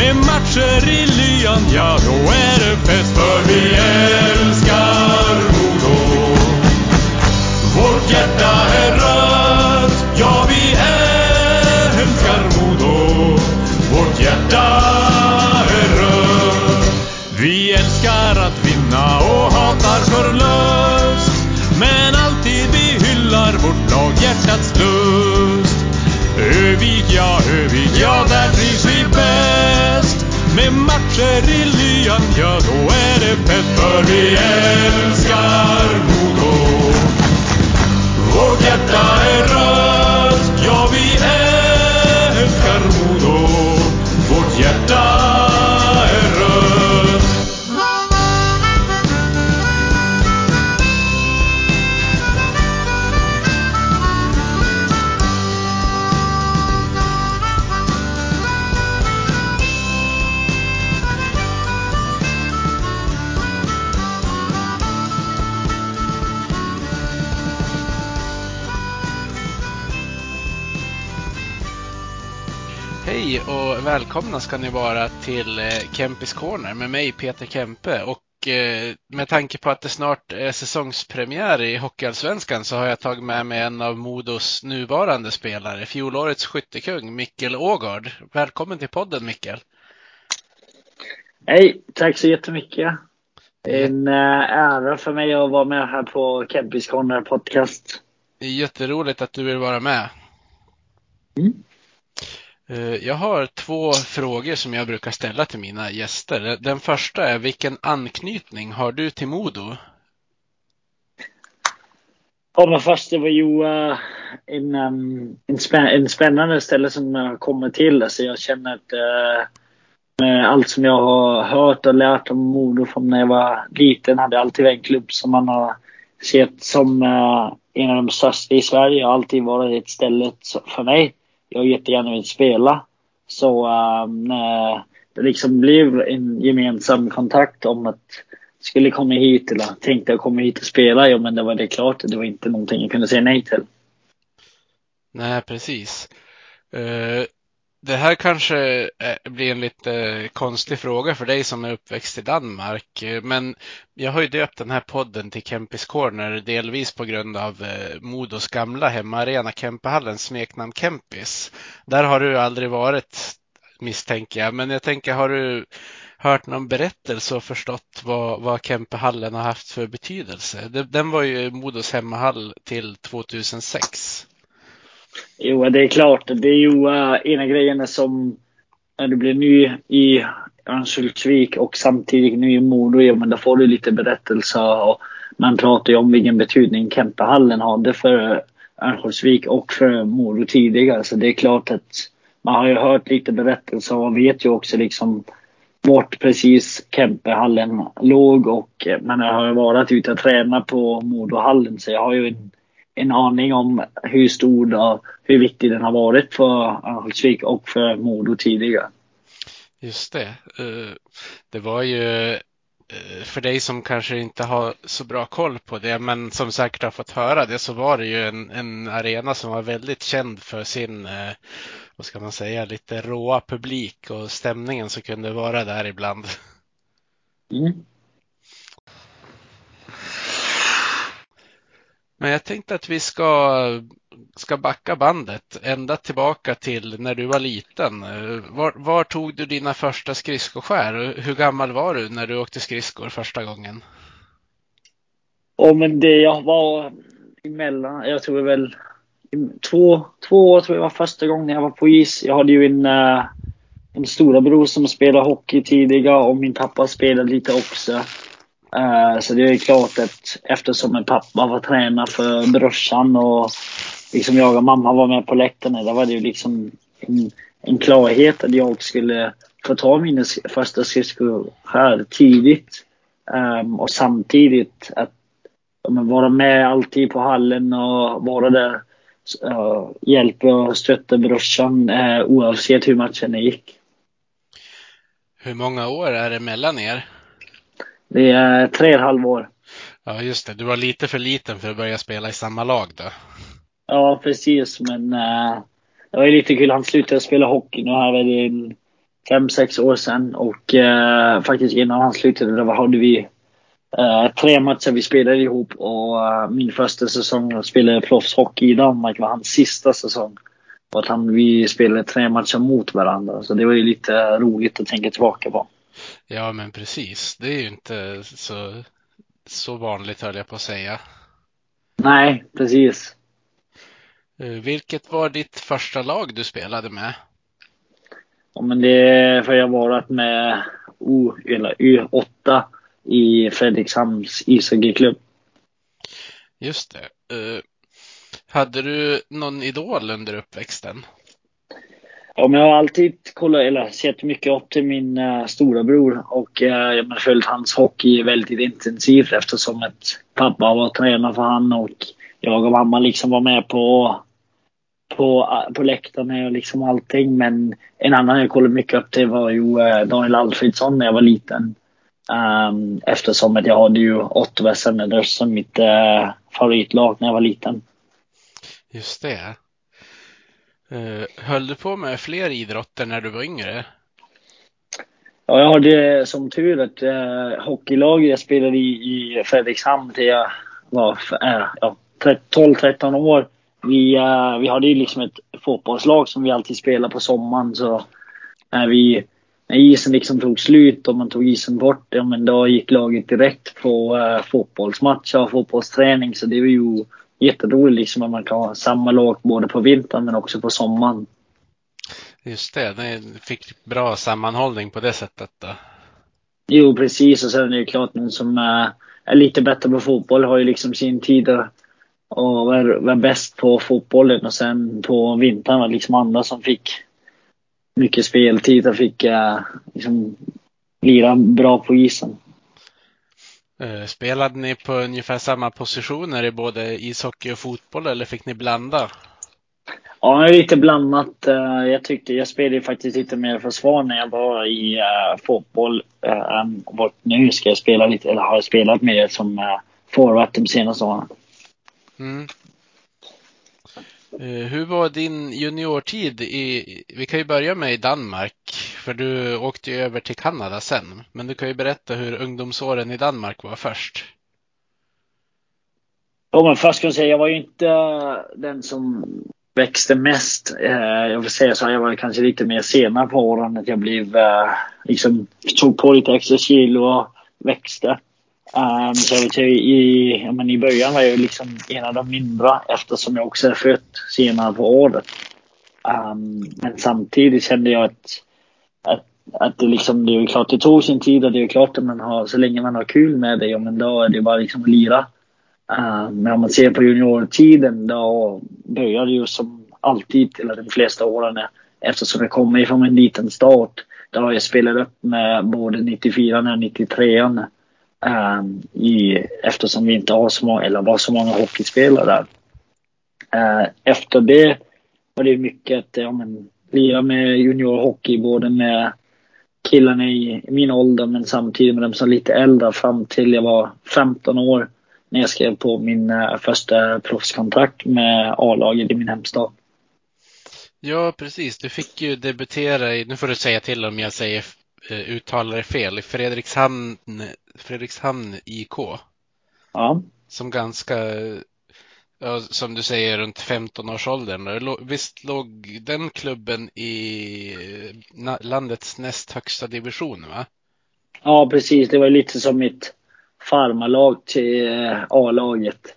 Med matcher i lyan, ja, då är det fest. För vi är. Med matcher lyan, ja, då är det fett. För vi älskar välkomna ska ni vara till eh, Kempis Corner med mig Peter Kempe och eh, med tanke på att det snart är säsongspremiär i Hockeyallsvenskan så har jag tagit med mig en av Modos nuvarande spelare, fjolårets skyttekung Mikkel Ågård. Välkommen till podden Mikkel! Hej, tack så jättemycket. Det är en eh, ära för mig att vara med här på Kempis Corner podcast. Det är jätteroligt att du vill vara med. Mm. Eh, jag har två frågor som jag brukar ställa till mina gäster. Den första är vilken anknytning har du till Modo? Ja, men först det var ju en, um, en, en spännande ställe som jag kommer till. Alltså jag känner att uh, med allt som jag har hört och lärt om Modo från när jag var liten hade jag alltid varit en klubb som man har sett som uh, en av de största i Sverige och alltid varit ett ställe för mig. Jag jättegärna vill spela. Så um, när det liksom blev en gemensam kontakt om att skulle komma hit eller tänkte jag komma hit och spela, ja men det var det klart. Det var inte någonting jag kunde säga nej till. Nej, precis. Eh, det här kanske eh, blir en lite eh, konstig fråga för dig som är uppväxt i Danmark, eh, men jag har ju döpt den här podden till Kempis Corner delvis på grund av Modos gamla hemmaarena Kempehallen, smeknamn Kempis. Där har du aldrig varit misstänker jag, men jag tänker har du hört någon berättelse och förstått vad, vad Kempehallen har haft för betydelse? Den var ju Modos hemmahall till 2006. Jo, det är klart. Det är ju uh, ena grejerna som när du blir ny i Örnsköldsvik och samtidigt ny i Modo, ja men då får du lite berättelser och man pratar ju om vilken betydning Kempehallen hade för Örnsköldsvik och för Modo tidigare. Så det är klart att man har ju hört lite berättelser och vet ju också liksom vart precis Kempehallen låg och eh, man har ju varit ute och tränat på Modohallen så jag har ju en, en aning om hur stor och hur viktig den har varit för Örnsköldsvik och för Modo tidigare. Just det. Eh, Det var ju eh, för dig som kanske inte har så bra koll på det, men som säkert har fått höra det, så var det ju en, en arena som var väldigt känd för sin, eh, vad ska man säga, lite råa publik och stämningen som kunde vara där ibland. Mm. Men jag tänkte att vi ska, ska backa bandet ända tillbaka till när du var liten. Var, var tog du dina första skridskoskär? Hur gammal var du när du åkte skridskor första gången? Oh, men det jag var emellan, jag tror väl två, två år tror jag var första gången jag var på is. Jag hade ju en, eh, en storebror som spelade hockey tidigare och min pappa spelade lite också. Eh, så det är klart att eftersom min pappa var tränare för brorsan och liksom jag och mamma var med på läktarna, då var det ju liksom en, en klarhet att jag skulle få ta mina första skridskor här tidigt. Um, och samtidigt att men, vara med alltid på hallen och vara där. Uh, hjälpa och stötta brorsan uh, oavsett hur matchen gick. Hur många år är det mellan er? Det är tre och ett halvt år. Ja, just det. Du var lite för liten för att börja spela i samma lag då. Ja, precis. Men uh, det var ju lite kul. Han slutade spela hockey nu här är det fem, sex år sedan. Och uh, faktiskt innan han slutade då hade vi uh, tre matcher vi spelade ihop. Och min första säsong spelade jag proffshockey i Danmark var hans sista säsong. Och att han, vi spelade tre matcher mot varandra. Så det var ju lite roligt att tänka tillbaka på. Ja, men precis. Det är ju inte så, så vanligt höll jag på att säga. Nej, precis. Vilket var ditt första lag du spelade med? Ja, men det för jag har varit med O, eller U8 i Fredrikshamns ishockeyklubb. Just det. Uh, hade du någon idol under uppväxten? Ja, men jag har alltid kollat, eller sett mycket upp till min eh, uh, stora bror och uh, jag har följt hans hockey väldigt intensivt eftersom att pappa var tränare för han och jag och mamma liksom var med på på, eh, på läktarna och liksom allting. Men en annan jag kollade mycket upp till var ju Daniel Alfredsson när jag var liten. Um, eftersom att jag hade ju Ottawa Senators som mitt uh, favoritlag när jag var liten. Just det. Uh, höll du på med fler idrotter när du var yngre? Ja, jag hade som tur ett eh, hockeylag jag spelade i, i Fredrikshamn till jag var eh, ja, 12-13 år. Vi, eh, vi hade ju liksom ett fotbollslag som vi alltid spelade på sommaren. Så när, vi, när isen liksom tog slut och man tog isen bort, ja men då gick laget direkt på eh, fotbollsmatcher och fotbollsträning. Så det var ju jätteroligt liksom att man kan ha samma lag både på vintern men också på sommaren. Just det, ni fick bra sammanhållning på det sättet då. Jo, precis. Och sen är det ju klart någon som är lite bättre på fotboll har ju liksom sin tid och var, var bäst på fotbollen och sen på vintern var det liksom andra som fick mycket speltid och fick uh, liksom lira bra på isen. Spelade ni på ungefär samma positioner i både ishockey och fotboll eller fick ni blanda? Ja, lite blandat. Jag tyckte jag spelade faktiskt lite mer försvar när jag var i uh, fotboll uh, nu ska jag spela lite, eller har spelat mer som uh, forward de senaste åren. Mm. Hur var din juniortid i, vi kan ju börja med i Danmark, för du åkte ju över till Kanada sen. Men du kan ju berätta hur ungdomsåren i Danmark var först. Ja, men först kan jag säga, jag var ju inte eh, den som växte mest. Eh, jag vill säga så, här, jag var kanske lite mer senare på åren, att jag blev, eh, liksom, tog på lite extra kilo och växte. Um, så jag vet, i, ja, men I början var jag liksom en av de mindre eftersom jag också är född senare på året. Um, men samtidigt kände jag att, att, att det, liksom, det är klart det tog sin tid och det är klart att man har, så länge man har kul med det, ja, men då är det bara liksom att lira. Uh, men om man ser på juniortiden då börjar det ju som alltid, eller de flesta åren, eftersom jag kommer ifrån en liten start. Då har jag spelat upp med både 94 och 93 Um, eh, i, eftersom vi inte har så många, eller var så många hockeyspelare där. Uh, efter det var det mycket att ja, men, lira med juniorhockey både med killarna i min ålder men samtidigt med dem som är lite äldre fram till jag var 15 år när jag skrev på min uh, första proffskontrakt med A-laget i min hemstad. Ja, precis. Du fick ju debutera i, nu får du säga till om jag säger uttalar det fel, i Fredrikshamn, Fredrikshamn IK. Ja. Som ganska, ja, som du säger, runt 15-årsåldern. Visst låg den klubben i landets näst högsta division, va? Ja, precis. Det var lite som mitt farmarlag till A-laget.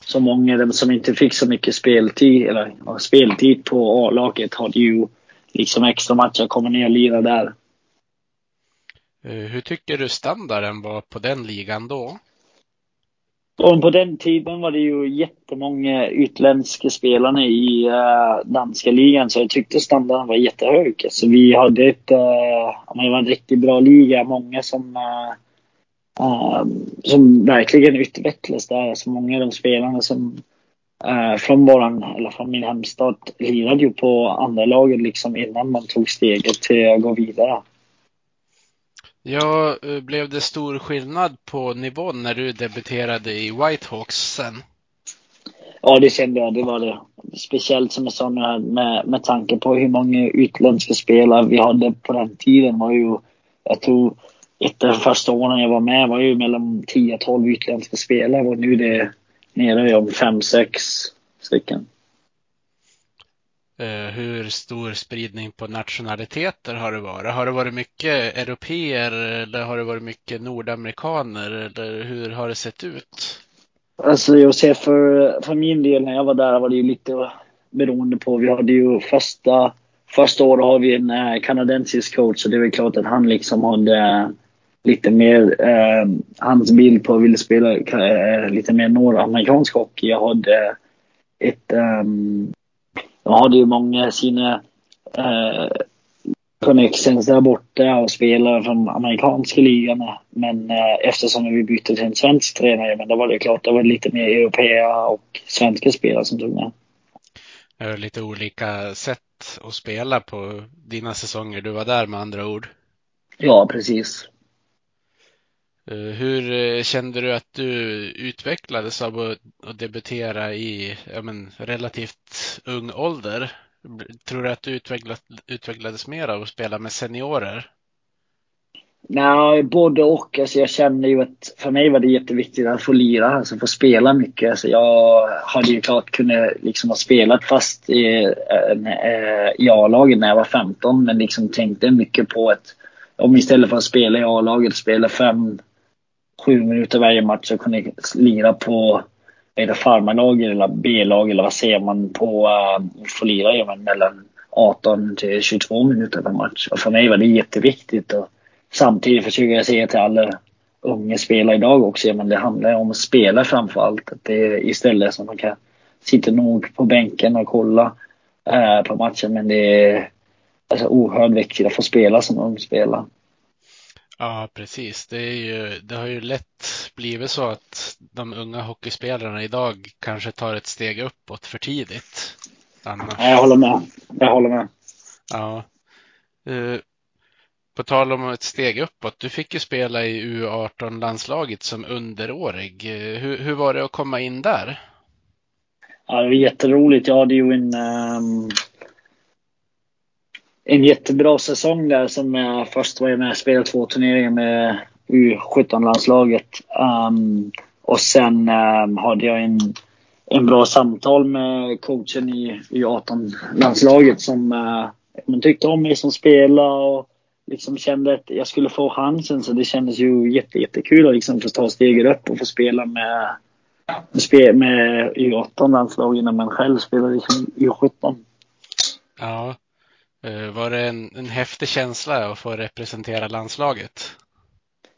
Så många som inte fick så mycket speltid, eller ja, speltid på A-laget hade ju liksom extra matcher, kommer ner och lira där. Hur tycker du standarden var på den ligan då? Och på den tiden var det ju jättemånga utländska spelare i uh, danska ligan så jag tyckte standarden var jättehög. Så vi hade ett, uh, det var en riktigt bra liga. Många som, uh, uh, som verkligen utvecklades där. Alltså många av de spelarna som uh, från våran, eller från min hemstad lirade ju på andra laget liksom innan man tog steget till att gå vidare. Ja, eh, blev det stor skillnad på nivån när du debuterade i Whitehawks sen? Ja, det kände jag. Det var det. Speciellt som jag sa med, med, med tanke på hur många utländska spelare vi hade på den tiden. var ju, jag tror ett av de första åren jag var med var ju mellan 10-12 utländska spelare och nu är det nere om 5-6 stycken. Eh, hur stor spridning på nationaliteter har det varit? Har det varit mycket europeer eller har det varit mycket nordamerikaner eller hur har det sett ut? Alltså jag ser för, för min del när jag var där var det ju lite beroende på. Vi hade ju första, första året har vi en eh, kanadensisk coach så det är väl klart att han liksom hade eh, lite mer, eh, hans bild på att ville spela eh, lite mer nordamerikansk hockey. Jag hade ett um, de hade ju många sina eh, connections där borta och spelare från amerikanska ligan. Men eh, eftersom vi bytte till en svensk tränare, men då var det klart, det var lite mer europea och svenska spelare som tog med. Lite olika sätt att spela på dina säsonger du var där med andra ord. Ja, precis. Eh, hur eh, kände du att du utvecklades av att debutera i men, relativt ung ålder? Tror du att du utvecklades mer av att spela med seniorer? Nej, både och. Alltså jag kände ju att för mig var det jätteviktigt att få lira, alltså få spela mycket. Alltså jag hade ju klart kunnat liksom ha spelat fast i, eh, i A-laget när jag var 15, men liksom tänkte mycket på att om istället för att spela i A-laget, spela fem sju minuter varje match och kunna lira på är farmarlag eller B-lag eller vad ser man på eh, uh, få lira ja, mellan 18 till 22 minuter per match. Och för mig var det jätteviktigt. Och samtidigt försöker jag säga till alla unga spelare idag också, ja, men det handlar om att spela framför allt. Att det är istället som man kan sitta nog på bänken och kolla uh, på matchen. Men det är alltså, oerhört viktigt att få spela som ung spelare. Ja, precis. Det, är ju, det har ju lätt blivit så att de unga hockeyspelarna idag kanske tar ett steg uppåt för tidigt. Annars. Jag håller med. Jag håller med. Ja. Uh, på tal om ett steg uppåt. Du fick ju spela i U18-landslaget som underårig. Uh, hur, hur var det att komma in där? Ja, det var jätteroligt. Jag hade ju en um en jättebra säsong där som jag först var jag med och spelade två turneringar med U17-landslaget. Um, ehm, och sen um, hade jag en, en bra samtal med coachen i U18-landslaget som uh, tyckte om mig som spelare och liksom kände att jag skulle få chansen. Så det kändes ju jätte, jättekul att liksom få ta steget upp och få spela med, med, med U18-landslaget när man själv spelade liksom U17. Ja, var det en, en häftig känsla att få representera landslaget?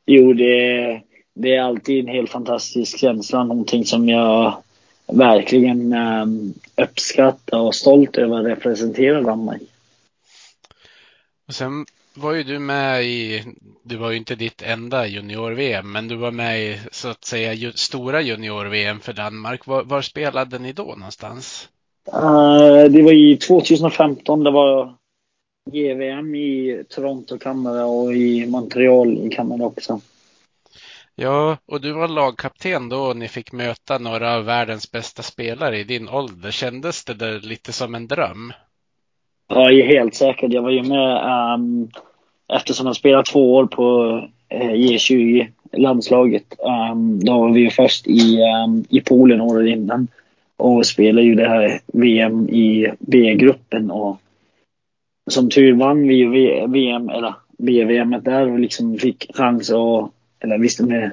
Jo, det, det är alltid en helt fantastisk känsla. Någonting som jag verkligen um, uppskattar och stolt över att representera Danmark. Och sen var ju du med i, du var ju inte ditt enda junior-VM, men du var med i så att säga stora junior-VM för Danmark. Var, var, spelade ni då någonstans? Uh, det var i 2015. Det var GVM i Toronto, Kanada och i Montreal i Kanada också. Ja, och du var lagkapten då och ni fick möta några av världens bästa spelare i din ålder. Kändes det där lite som en dröm? Ja, helt säkert. Jag var ju med um, eftersom jag spelat två år på uh, J20 landslaget. Um, då var vi ju först i, um, i Polen året innan och spelade ju det här VM i B-gruppen och som tur vann vi ju VM, eller BVM där och liksom fick chans att, eller visste med,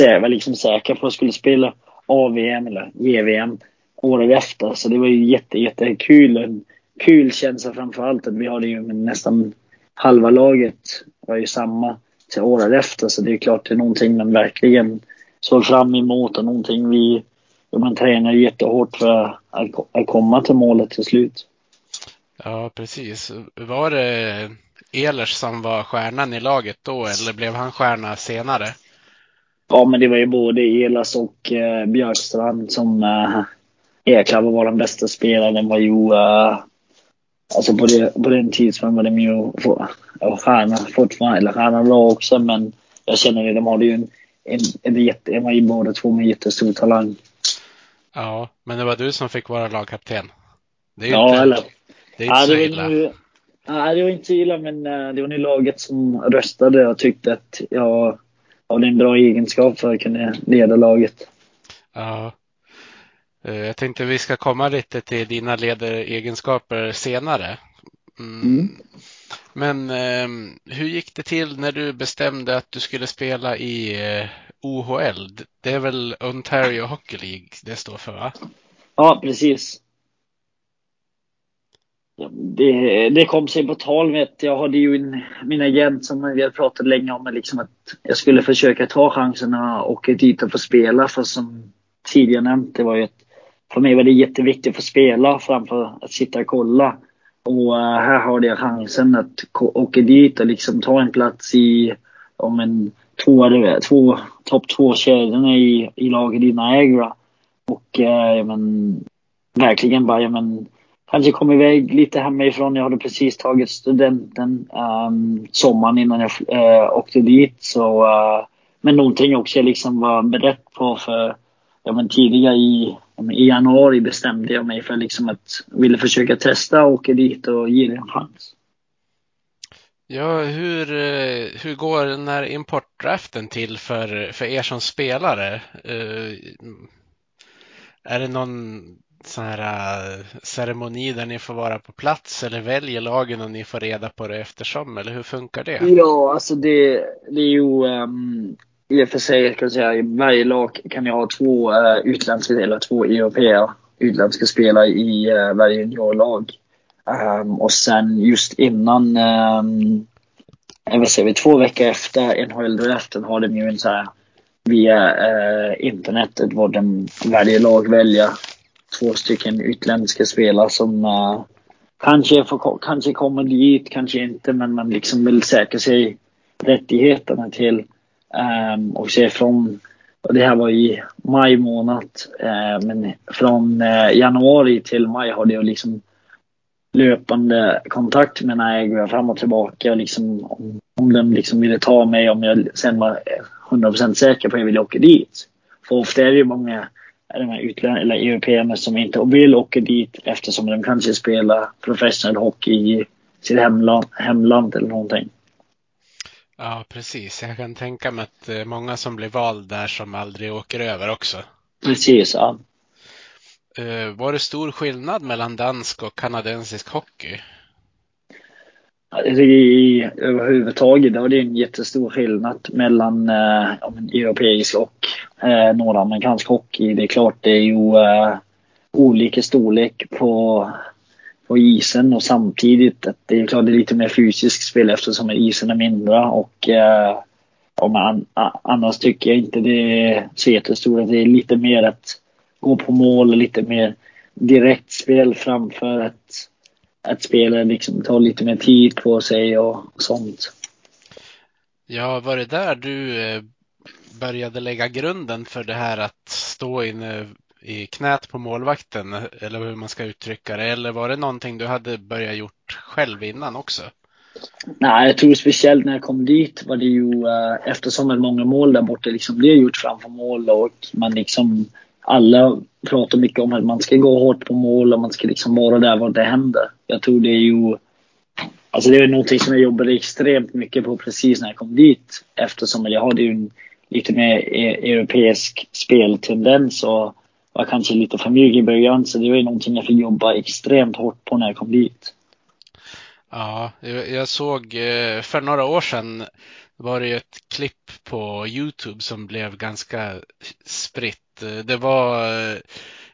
jag var liksom säker på att skulle spela AVM eller JVM året efter. Så det var ju jätte, jättekul. En kul känsla framförallt att vi hade ju nästan halva laget var ju samma till året efter. Så det är klart det är någonting man verkligen såg fram emot och någonting vi man tränar jättehårt för att komma till målet till slut. Ja, precis. Var det Ehlers som var stjärnan i laget då eller blev han stjärna senare? Ja, men det var ju både Elas och eh, Björkstrand som eh, Ekla var de bästa spelarna. var ju eh, Alltså på, det, på den tiden var de ju stjärna fortfarande, eller stjärna då också, men jag känner det, de hade ju en, en, en, jätte, en var ju båda två med jättestor talang. Ja, men det var du som fick vara lagkapten. Det är ja, inte, eller? Det är inte ja, så illa. Nu, nej, det var inte så illa, men uh, det var ni laget som röstade och tyckte att jag hade en bra egenskap för att kunna leda laget. Ja. Uh, jag tänkte vi ska komma lite till dina ledaregenskaper senare. Mm. Mm. Men uh, hur gick det till när du bestämde att du skulle spela i OHL? Det är väl Ontario Hockey League det står för va? Ja, precis. Det, det kom sig på tal med att jag hade ju en, min agent som vi har pratat länge om liksom att jag skulle försöka ta chanserna och dit och få spela. För som tidigare nämnt, det var ju ett, för mig var det jätteviktigt att få spela framför att sitta och kolla. Och eh, här har jag chansen att åka dit och liksom ta en plats i om en två, två topp två kedjorna i, i laget i Niagara. Och uh, men, verkligen bara, men, kanske kom iväg lite hemifrån. Jag hade precis tagit studenten um, sommaren innan jag uh, åkte dit. Så, uh, men någonting också jag liksom var beredd på för ja, men tidigare i, i januari bestämde jag mig för liksom att ville försöka testa och åka dit och ge det en chans. Ja, hur, eh, hur går den här importdraften till för, för er som spelare? Uh, är det någon sån här eh, ceremoni där ni får vara på plats eller väljer lagen och ni får reda på det eftersom? Eller hur funkar det? Ja, alltså det, det är ju um, i och för sig, kan jag säga, i varje lag kan jag ha två uh, utländska eller två europeer, utländska spelare i uh, varje juniorlag. Um, och sen just innan, um, jag vill säga, två veckor efter NHL-draften har de ju en så här via uh, internetet vad de varje lag väljer två stycken utländska spelare som uh, kanske, får, kanske kommer dit, kanske inte, men man liksom vill säkra sig rättigheterna till um, och se från och det här var i maj månad. Uh, men från uh, januari till maj hade jag liksom löpande kontakt med Niagara fram och tillbaka. Liksom, om, om de liksom ville ta mig, om jag sen var 100% säker på att jag ville åka dit. För ofta är det ju många de här utländska eller européerna som inte vill åka dit eftersom de kanske spelar professionell hockey i sitt hemland, hemland eller någonting. Ja, precis. Jag kan tänka mig att det är många som blir vald där som aldrig åker över också. Precis, ja. Eh, var det stor skillnad mellan dansk och kanadensisk hockey? Alltså, I, överhuvudtaget då, det är en jättestor skillnad mellan eh, europeisk och eh, nordamerikansk hockey. Det är klart det är ju eh, olika storlek på, på isen och samtidigt att det är klart det är lite mer fysiskt spel eftersom isen är mindre och eh, om man, annars tycker jag inte det är så jättestort. Det är lite mer att gå på mål och lite mer direkt spel framför att, att spelaren liksom tar lite mer tid på sig och sånt. Ja, var det där du eh, började lägga grunden för det här att stå inne i knät på målvakten eller hur man ska uttrycka det? Eller var det någonting du hade börjat gjort själv innan också? Nej, jag tror speciellt när jag kom dit var det ju uh, eftersom många mål där borta liksom blev gjort framför mål och man liksom alla pratar mycket om att man ska gå hårt på mål och man ska liksom vara där var det händer. Jag tror det är ju Alltså det är någonting som jag jobbade extremt mycket på precis när jag kom dit eftersom jag hade ju en lite mer e-, europeisk speltendens och var kanske lite för mjuk i början. Så det var ju någonting jag fick jobba extremt hårt på när jag kom dit. Ja, jag såg eh, för några år sedan var det ett klipp på Youtube som blev ganska spritt. Det var,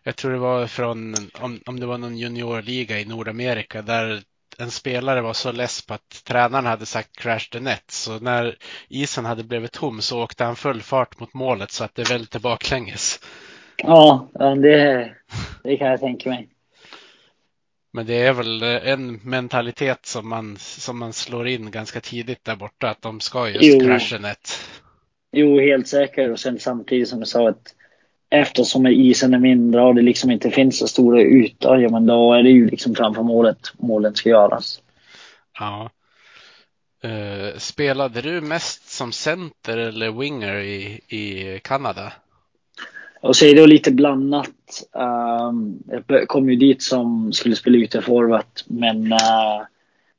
jag tror det var från, om, om det var någon juniorliga i Nordamerika där en spelare var så less på att tränaren hade sagt crash the net. Så när isen hade blivit tom så åkte han full fart mot målet så att det välte baklänges. Ja, det, det kan jag tänka mig. Men det är väl en mentalitet som man, som man slår in ganska tidigt där borta, att de ska just Jo. crasha net. Jo, helt säkert. Och sen samtidigt som jag sa att eftersom isen är mindre och det liksom inte finns så stora ytor, ja men då är det ju liksom framför målet målen ska göras. Ja. Eh, spelade du mest som center eller winger i, i Kanada? Och så är det lite blandat. Um, jag kom ju dit som skulle spela ytterforward men uh,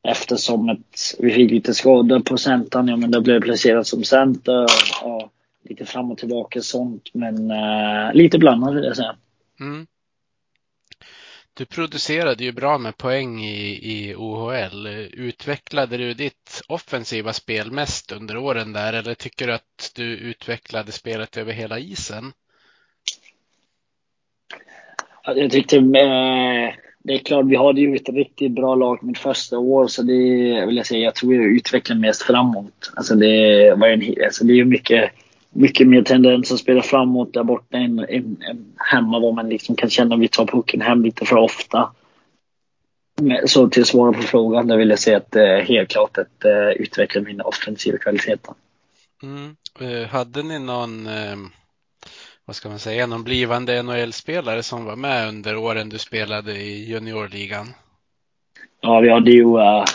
eftersom ett, vi fick lite skador på centern, ja men då blev jag placerad som center och lite fram och tillbaka och sånt. Men uh, lite blandat vill jag säga. Mm. Du producerade ju bra med poäng i, i OHL. Utvecklade du ditt offensiva spel mest under åren där eller tycker du att du utvecklade spelet över hela isen? Ja, Jag tyckte eh, det är klart vi hade ju ett riktigt bra lag mitt första år så det vill jag säga, jag tror jag utvecklade mest framåt. Alltså det var en, alltså det är ju mycket, mycket mer tendens att spela framåt där borta än, än, än hemma var man liksom kan känna att vi tar pucken hem lite för ofta. Men Så till svara på frågan, där vill jag säga att eh, helt klart att eh, utveckla mina offensiva kvaliteter. Mm. Eh, Hade ni någon, eh, vad ska man säga, någon blivande NHL-spelare som var med under åren du spelade i juniorligan? Ja, vi hade ju uh,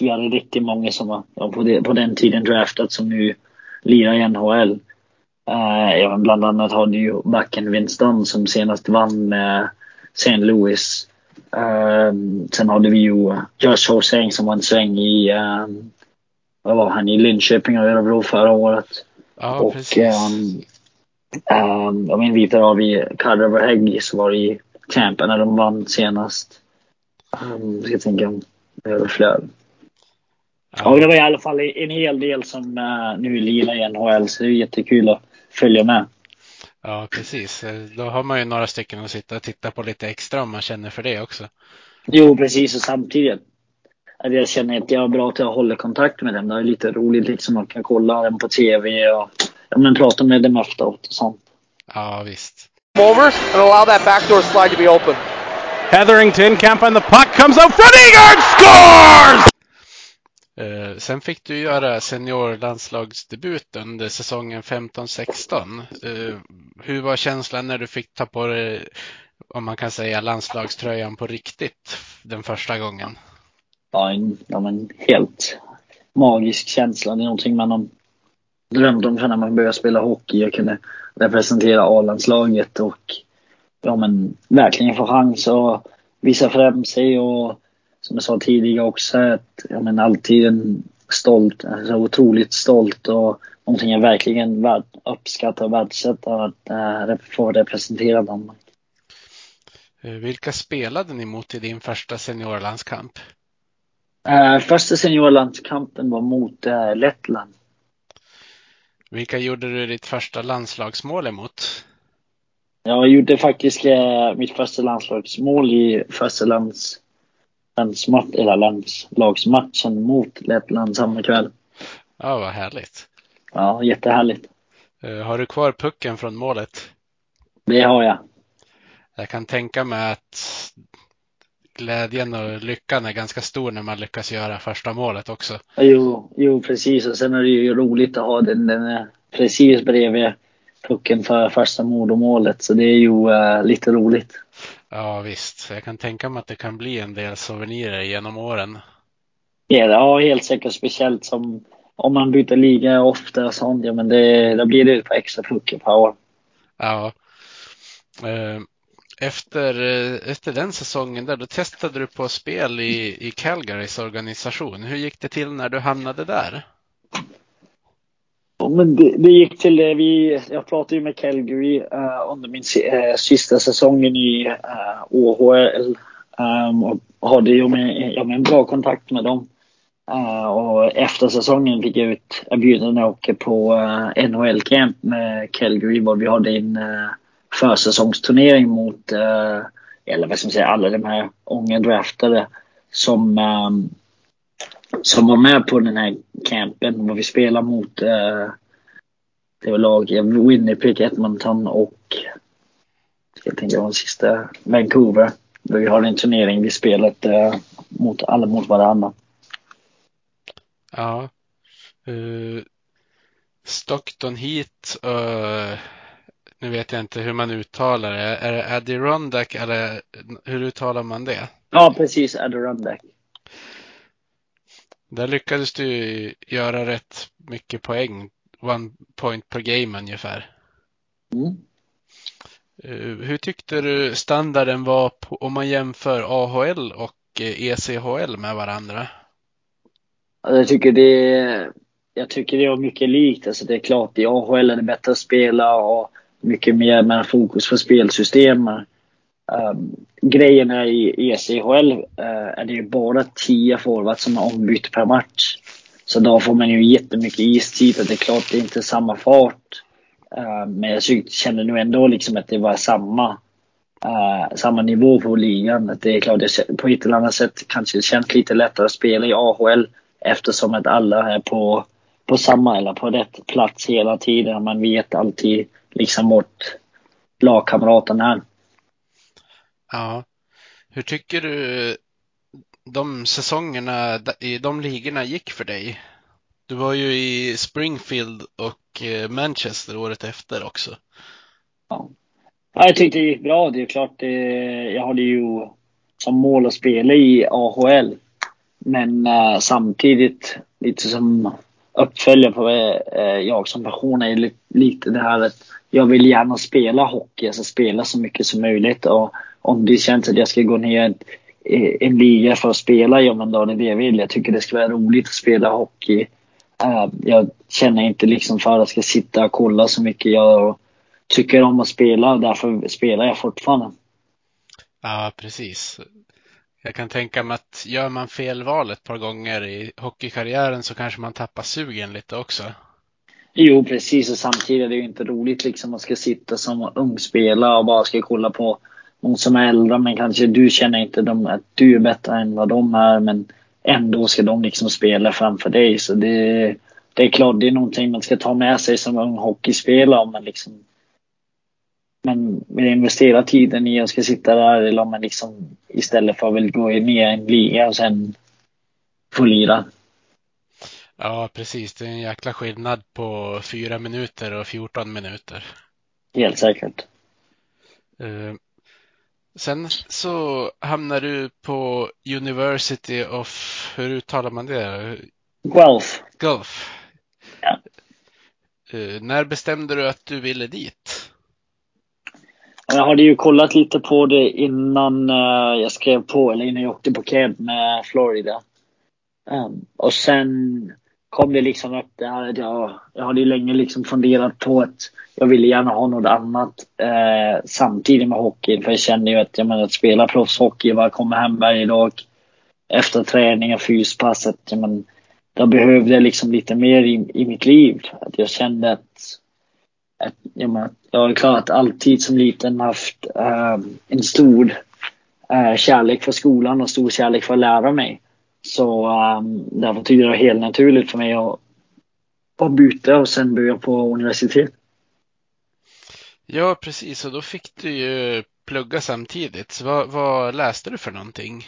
vi hade riktigt många som var det, på den tiden draftat som nu lirar i NHL. Men bland annat hade ju backen Winston som senast vann med St. Louis. Uh, sen hade vi ju Josh Hoseng som var en sväng i, uh, vad var han, i Linköping och Örebro förra året. Ja, och precis. um, minns vidare har vi Carter Verhegg som var i Tampa när de vann senast. Um, ska tänka om fler. Ja, det var i alla fall en hel del som uh, nu lirar i NHL så det är jättekul att följa med. Ja, precis. Eh, Då har man ju några stycken att sitta och titta på lite extra om man känner för det också. Jo, precis och samtidigt att jag känner att jag är bra till att hålla kontakt med dem. Det är lite roligt liksom att kan kolla dem på TV och ja, men prata med dem efteråt och sånt. Ja, visst. over and allow that backdoor slide to be open. Hetherington can't find the puck, comes out front, scores! Eh, sen fick du göra seniorlandslagsdebut under säsongen 15-16. Eh, hur var känslan när du fick ta på dig, om man kan säga, landslagströjan på riktigt den första gången? Ja, en, ja men helt magisk känsla. Det är någonting man har drömt om när man började spela hockey. Jag kunde representera A-landslaget och ja, men verkligen få chans att visa fram sig och som jag sa tidigare också att ja, men alltid en stolt, alltså otroligt stolt och någonting jag verkligen värd, uppskattar och värdesätter att äh, få representera Danmark. Eh, vilka spelade ni mot i din första seniorlandskamp? Äh, första seniorlandskampen var mot äh, Lettland. Vilka gjorde du ditt första landslagsmål emot? Jag gjorde faktiskt mitt första landslagsmål i första lands, landsmatch, eller landslagsmatchen mot Lettland samma kväll. Ja, vad härligt. Ja, jättehärligt. Eh, Har du kvar pucken från målet? Det har jag. Jag kan tänka mig att glädjen och lyckan är ganska stor när man lyckas göra första målet också. Jo, jo precis. Och sen är det ju roligt att ha den, den precis bredvid pucken för första målet. Så det är ju eh, lite roligt. Ja, visst. Jag kan tänka mig att det kan bli en del souvenirer genom åren. Ja, helt säkert. Speciellt som om man byter liga ofta och sånt. Ja, men det, då blir det ett par extra puckar per år. Ja. Eh, Efter, eh, efter den säsongen där, då testade du på spel i, i Calgarys organisation. Hur gick det till när du hamnade där? Ja, men det, det gick till det. Vi, jag pratade ju med Calgary uh, under min uh, sista säsongen i uh, eh, OHL. Um, ehm, och hade ju med, ja, med en bra kontakt med dem. Uh, och efter säsongen fick jag ut erbjudande att åka på uh, NHL-camp med Calgary. Var vi hade en uh, försäsongsturnering mot, uh, eller vad ska man säga, alla de här unga draftade som, um, som var med på den här campen. Vad vi spelar mot uh, det var lag Winnipeg, Edmonton och jag tänker den sista Vancouver. Vi har en turnering vi spelat uh, mot alla mot varandra. Ja. Uh, Stockton Heat. Uh, nu vet jag inte hur man uttalar det. Är det Adirondack eller hur uttalar man det? Ja, precis. Adirondack. Där lyckades du göra rätt mycket poäng. One point per game ungefär. Mm. Uh, hur tyckte du standarden var på, om man jämför AHL och ECHL med varandra? Jag tycker det, jag tycker det var mycket likt. Alltså det är klart, i AHL är det bättre att spela och mycket mer med fokus på spelsystem. Um, grejen är i ECHL uh, eh, är det ju bara 10 forwards som är ombytt per match. Så då får man ju jättemycket istid och det är klart det är inte samma fart. Uh, men jag känner nu ändå liksom att det var samma, uh, samma nivå på ligan. Att det är klart, det på ett eller annat sätt kanske det känns lite lättare att spela i AHL eftersom att alla är på, på samma eller på rätt plats hela tiden. Man vet alltid liksom vart lagkamraterna är. Ja. Hur tycker du de säsongerna i de ligorna gick för dig? Du var ju i Springfield och eh, Manchester året efter också. Ja. Jag tyckte det gick bra. Det är klart, det, jag hade ju som mål att spela i AHL. Men uh, samtidigt, lite som uppföljare på uh, jag som person är lite, lite det här att jag vill gärna spela hockey, alltså spela så mycket som möjligt. Och om det känns att jag ska gå ner en liga för att spela, ja men då är det det jag vill. Jag tycker det ska vara roligt att spela hockey. Uh, jag känner inte liksom för att jag ska sitta och kolla så mycket. Jag tycker om att spela och därför spelar jag fortfarande. Ja, precis. Jag kan tänka mig att gör man fel val ett par gånger i hockeykarriären så kanske man tappar sugen lite också. Jo, precis. Och samtidigt är det ju inte roligt liksom att ska sitta som ungspelare och bara ska kolla på någon som är äldre. Men kanske du känner inte dem, att du är bättre än vad de är. Men ändå ska de liksom spela framför dig. Så det, det är klart, det är någonting man ska ta med sig som ung hockeyspelare. Om man liksom men vill investera tiden i att ska sitta där eller om man liksom istället för att vill gå ner i en liga och sen få lira. Ja, precis. Det är en jäkla skillnad på fyra minuter och 14 minuter. Helt säkert. Sen så hamnar du på University of, hur uttalar man det? Guelph. Gulf. Ja. Uh, när bestämde du att du ville dit? Jag hade ju kollat lite på det innan uh, jag skrev på, eller innan jag åkte på cab med Florida. Um, och sen kom det liksom upp det här att jag, jag hade ju länge liksom funderat på att jag ville gärna ha något annat eh, samtidigt med hockeyn. För jag kände ju att, jag menar, att spela proffshockey, bara komma hem varje dag efter träning och fyspass, att jag menar, då behövde jag liksom lite mer i, i mitt liv. Att jag kände att, att jag, menar, jag har klart alltid som liten haft eh, en stor eh, kärlek för skolan och stor kärlek för att lära mig. Så um, därför tyckte jag det var helt naturligt för mig att, att byta och sen börja på universitet. Ja, precis. Och då fick du ju plugga samtidigt. Så vad, vad läste du för någonting?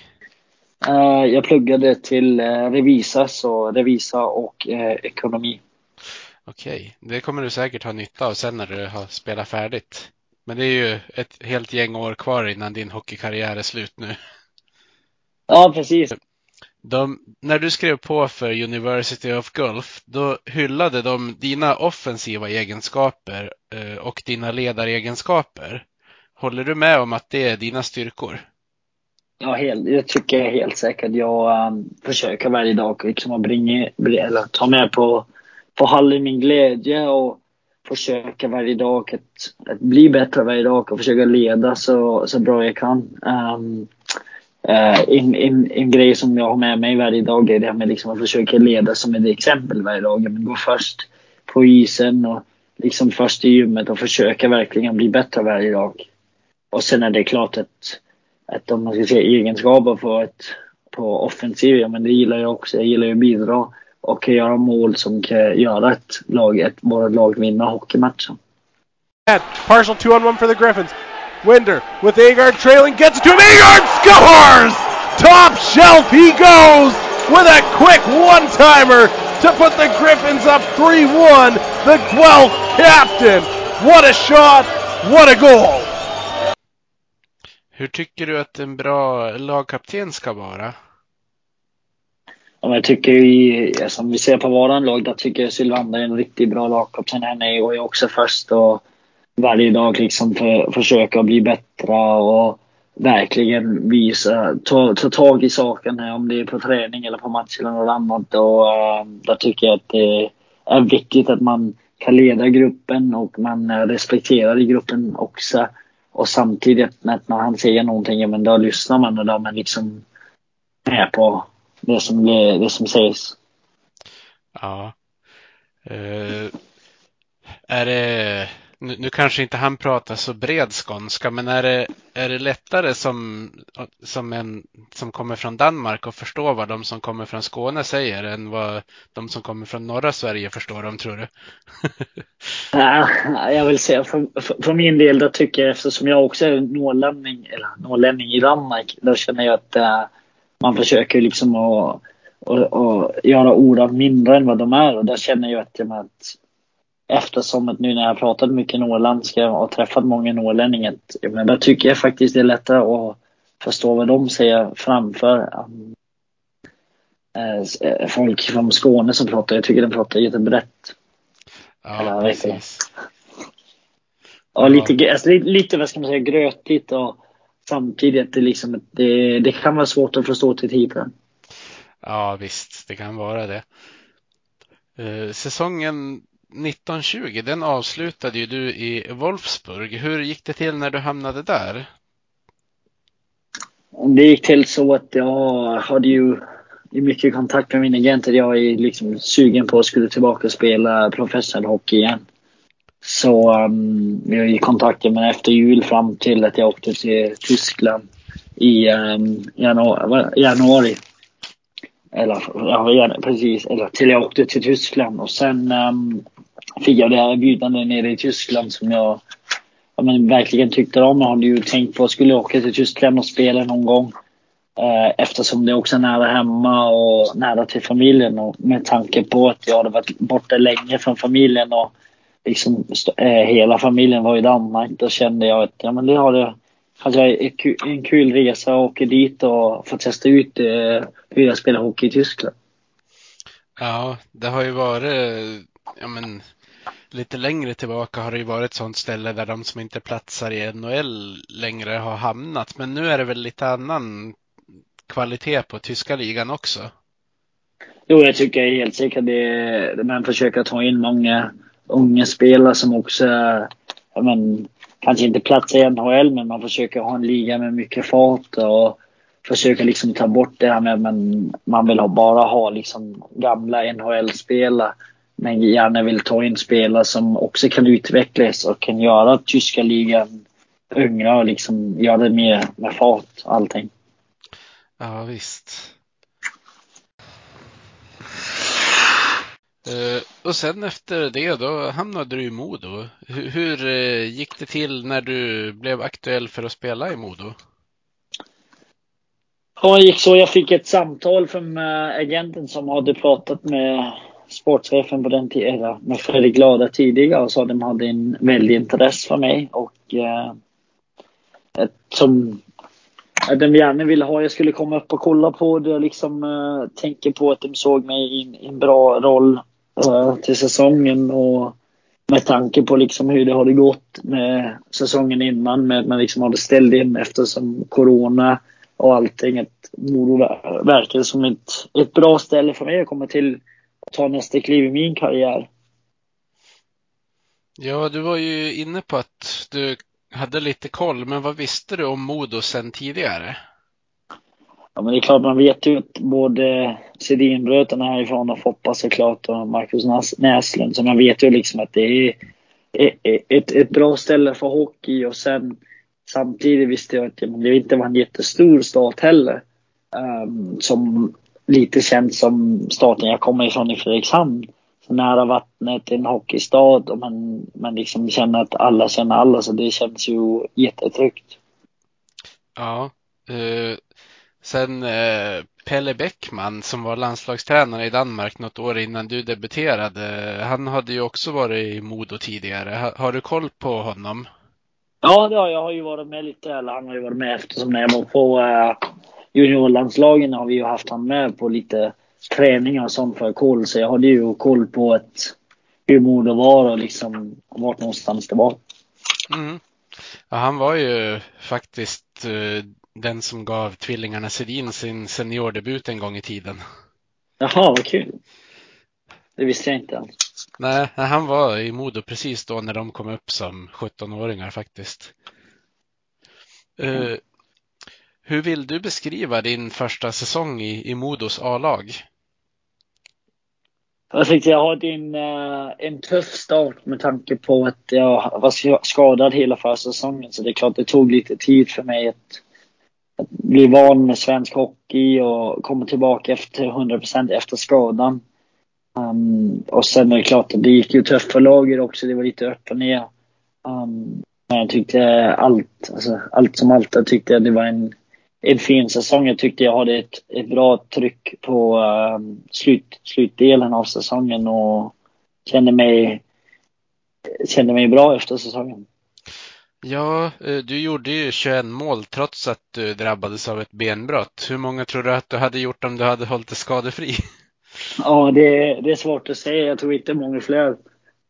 Uh, jag pluggade till uh, revisa, så revisa och uh, ekonomi. Okej, det kommer du säkert ha nytta av sen när du har spelat färdigt. Men det är ju ett helt gäng år kvar innan din hockeykarriär är slut nu. Ja, precis. De, när du skrev på för University of Gulf, då hyllade de dina offensiva egenskaper eh, och dina ledaregenskaper. Håller du med om att det är dina styrkor? Ja, helt, jag tycker jag helt säkert. Jag um, försöker varje dag liksom att bringa, eller ta med på, på hallen min glädje och försöka varje dag att, att bli bättre varje dag och försöka leda så, så bra jag kan. Um, Eh, en, en, en grej som jag har med mig varje dag är det här med liksom att försöka leda som ett exempel varje dag. Men gå först på isen och liksom först i gymmet och försöka verkligen bli bättre varje dag. Och sen är det klart att, att om man ska se egenskaper på ett på offensiv, ja, men det gillar jag också. Jag gillar ju att bidra och göra mål som kan göra ett lag, ett, vårt lag vinna hockeymatchen. Partial two on one for the Griffins. Winder with Agard trailing, gets it to him. Agard scores! Top shelf he goes with a quick one timer to put the Griffins up 3 1. The Guelph captain. What a shot! What a goal! Hur tycker du att en bra lagkapten ska vara? Ja, jag tycker vi, som vi ser på våran lag, där tycker jag Sylvander är en riktigt bra lagkapten. Han är ju också först och varje dag liksom för, försöka bli bättre och verkligen visa, ta, ta tag i saken här, om det är på träning eller på match eller något annat. Och uh, där tycker jag att det är viktigt att man kan leda gruppen och man eh, respekterar i gruppen också. Och samtidigt när han säger någonting, ja, men då lyssnar man och då är man liksom med på det som, det, det som sägs. Ja. Uh, är det nu, nu, kanske inte han pratar så bred skånska, men är det, är det lättare som, som en som kommer från Danmark att förstå vad de som kommer från Skåne säger än vad de som kommer från norra Sverige förstår dem, tror du? ja, jag vill säga för, för, för, min del, då tycker jag eftersom jag också är norrlänning, eller norrlänning i Danmark, då känner jag att äh, man försöker liksom att och, och göra orden mindre än vad de är. Och där känner jag att, att eftersom nu när jag pratat mycket norrländska och träffat många norrlänningar, men där tycker jag faktiskt det är lättare att förstå vad de säger framför um, äh, folk från Skåne som pratar. Jag tycker de pratar jättebrett. Ja, Eller, precis. Ja, lite, alltså, lite, vad ska man säga, grötigt och samtidigt det liksom, det, det kan vara svårt att förstå till tiden. Ja, visst, det kan vara det. Uh, säsongen 1920, den avslutade ju du i Wolfsburg. Hur gick det till när du hamnade där? Det gick till så att jag hade ju mycket kontakt med min agent. Jag är liksom sugen på att skulle tillbaka och spela professionell hockey igen. Så um, jag gick kontakt med efter jul fram till att jag åkte till Tyskland i um, januari, januari. Eller ja, precis. Eller till jag åkte till Tyskland och sen um, fick jag det här erbjudandet nere i Tyskland som jag ja, men verkligen tyckte om. Jag hade ju tänkt på att skulle åka till Tyskland och spela någon gång. Eh, eftersom det också är nära hemma och nära till familjen och med tanke på att jag hade varit borta länge från familjen och liksom eh, hela familjen var i Danmark. Då kände jag att ja, men det har hade jag alltså, en kul resa och åka dit och få testa ut eh, hur jag spelar hockey i Tyskland. Ja, det har ju varit ja, men, lite längre tillbaka har det ju varit ett sånt ställe där de som inte platsar i NHL längre har hamnat. Men nu är det väl lite annan kvalitet på tyska ligan också? Jo, jag tycker helt säkert det. Man försöker ta in många unga spelare som också, men, kanske inte platsar i NHL, men man försöker ha en liga med mycket fart och försöker liksom ta bort det här med att man, man vill ha, bara ha liksom gamla NHL-spelare men gärna vill ta in spelare som också kan utvecklas och kan göra tyska ligan yngre och liksom göra det mer med fart allting. Ja visst. Uh, och sen efter det då hamnade du i Modo. Hur, hur uh, gick det till när du blev aktuell för att spela i Modo? Ja, det gick så. Jag fick ett samtal från uh, agenten som hade pratat med sportchefen på den tiden, med Fredrik Glada tidigare och sa att de hade en väldig intresse för mig och eh, som att de gärna ville ha. Jag skulle komma upp och kolla på det och liksom eh, tänker på att de såg mig i en, en bra roll eh, till säsongen och med tanke på liksom hur det hade gått med säsongen innan med att man liksom hade ställt in eftersom corona och allting. Att Moro verkade som ett, ett bra ställe för mig att komma till ta nästa kliv i min karriär. Ja, du var ju inne på att du hade lite koll, men vad visste du om Modo sen tidigare? Ja, men det är klart man vet ju att både Sedinbrötarna härifrån och Foppa såklart och Marcus Näslund, så man vet ju liksom att det är ett, ett bra ställe för hockey och sen samtidigt visste jag att det inte var en jättestor stat heller. um, som lite känns som staten jag kommer ifrån i Fredrikshamn. Så nära vattnet, en hockeystad och man, man liksom känner att alla känner alla så det känns ju jättetryggt. Ja. Uh, sen uh, Pelle Bäckman som var landslagstränare i Danmark något år innan du debuterade. Han hade ju också varit i Modo tidigare. Har, har du koll på honom? Ja, det har jag. har ju varit med lite, eller han har ju varit med eftersom när jag var på uh, juniorlandslagen har vi ju haft han med på lite träningar och sånt för koll. Så jag hade ju koll på ett, hur Modo var och liksom vart någonstans det var. Mm. Ja, han var ju faktiskt uh, den som gav tvillingarna Sedin sin seniordebut en gång i tiden. Jaha, vad kul. Det visste jag inte alls. Nej, han var i Modo precis då när de kom upp som 17-åringar faktiskt. Uh, hur vill du beskriva din första säsong i, i Modos A-lag? Jag tyckte jag hade en, eh, en tuff start med tanke på att jag var skadad hela försäsongen. Så det är klart det tog lite tid för mig att, att bli van med svensk hockey och komma tillbaka efter 100% efter skadan. Um, och sen är det klart att det gick ju tufft för laget också. Det var lite upp och ner. Um, men jag tyckte allt, alltså, allt som allt, jag tyckte det var en, en fin säsong. Jag tyckte jag hade ett, ett bra tryck på um, slut, slutdelen av säsongen och kände mig, kände mig bra efter säsongen. Ja, eh, du gjorde ju 21 mål trots att du drabbades av ett benbrott. Hur många tror du att du hade gjort om du hade hållit dig skadefri? Ja, det, det är svårt att säga. Jag tror inte många fler.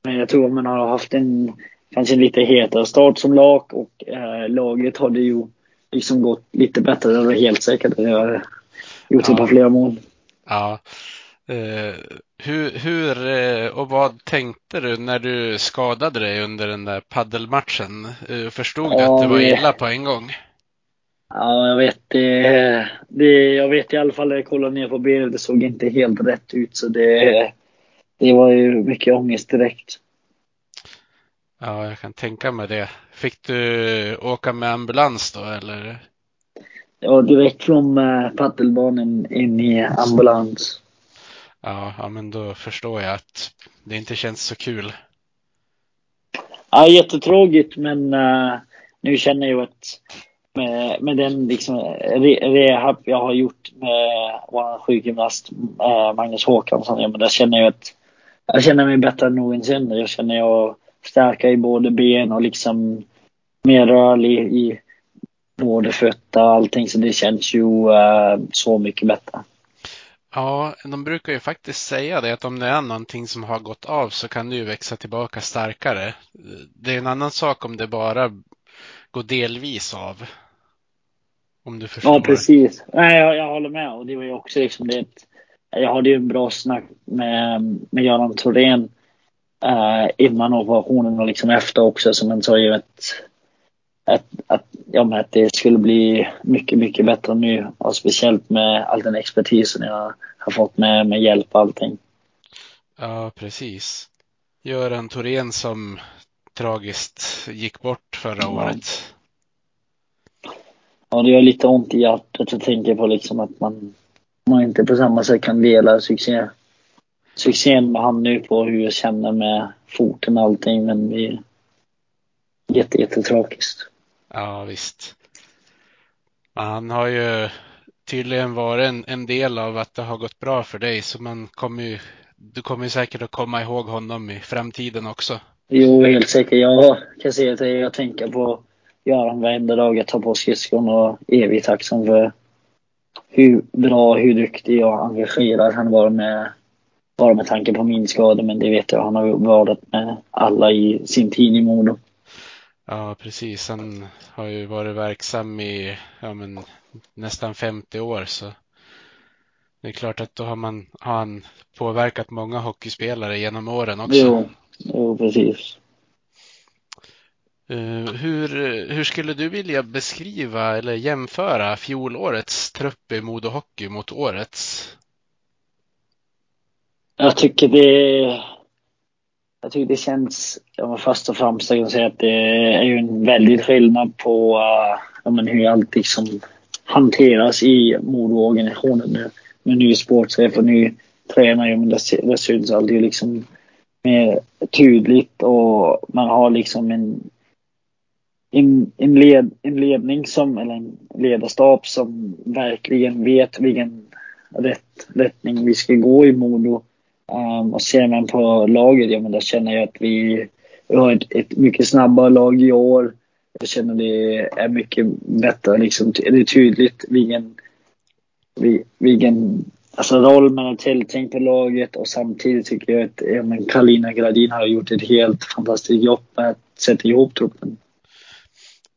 Men jag tror man har haft en kanske en lite hetare start som lag och eh, laget hade ju liksom gått lite bättre. Det var helt säkert. Jag har gjort ja. ett par fler mål. Ja. Uh, hur, hur uh, och vad tänkte du när du skadade dig under den där paddelmatchen? Uh, förstod ja, du att det var illa på en gång? Ja, jag vet det, det. Jag vet i alla fall när jag kollade ner på benet, det såg inte helt rätt ut. Så det, det var ju mycket ångest direkt. Ja, jag kan tänka mig det. Fick du åka med ambulans då eller? Ja, direkt från äh, paddelbanan in i ambulans. Ja, ja, men då förstår jag att det inte känns så kul. Ja, jättetråkigt, men äh, nu känner jag att med, med den liksom re, rehab jag har gjort med vår sjukgymnast äh, Magnus Håkansson, ja, men där känner jag att jag känner mig bättre än någonsin. Jag känner jag starka i både ben och liksom mer rörlig i både fötter och allting. Så det känns ju uh, så mycket bättre. Ja, de brukar ju faktiskt säga det att om det är någonting som har gått av så kan du ju växa tillbaka starkare. Det är en annan sak om det bara går delvis av. Om du förstår. Ja, precis. Nej, jag, jag håller med. Och det var ju också liksom det. Jag hade ju en bra snack med, med Göran Thorén uh, innan operationen och liksom efter också. Så man sa ju att, att, att, ja, att det skulle bli mycket, mycket bättre nu. Och speciellt med all den expertisen jag har fått med, med hjälp och allting. Ja, precis. Göran Thorén som tragiskt gick bort förra ja. året. Ja, det gör lite ont i hjärtat. Jag tänker på liksom att man, man inte på samma sätt kan dela succé succén med han nu på hur jag känner med foten och allting. Men det är jätte, jättetragiskt. Ja, visst. Han har ju tydligen varit en, en del av att det har gått bra för dig. Så man kommer ju, du kommer ju säkert att komma ihåg honom i framtiden också. Jo, helt säkert. Jag kan säga att jag tänker på Göran varenda dag jag tar på skridskon och evigt tacksam för hur bra, hur duktig och engagerad han var med bara med tanke på min skada, men det vet jag. Han har varit med alla i sin tid i Modo. Ja, precis. Han har ju varit verksam i ja, men, nästan 50 år, så det är klart att då har, man, har han påverkat många hockeyspelare genom åren också. Jo, jo precis. Uh, hur, hur skulle du vilja beskriva eller jämföra fjolårets trupp i Modo Hockey mot årets? Jag tycker det jag tycker det känns, ja, först och främst jag kan säga att det är ju en väldig skillnad på uh, men hur allt liksom hanteras i Modo-organisationen nu. Med ny sportchef och ny tränare. Men det, det syns aldrig liksom mer tydligt och man har liksom en en, en, led, en ledning som, eller en ledarstab som verkligen vet vilken rätt, rättning vi ska gå i Modo. Um, och ser man på laget, ja men där känner jag att vi, vi har ett, ett mycket snabbare lag i år. Jag känner det är mycket bättre liksom. Det är tydligt vilken, vilken alltså roll man har tilltänkt på laget och samtidigt tycker jag att ja, men Kalina Gradin har gjort ett helt fantastiskt jobb med att sätta ihop truppen.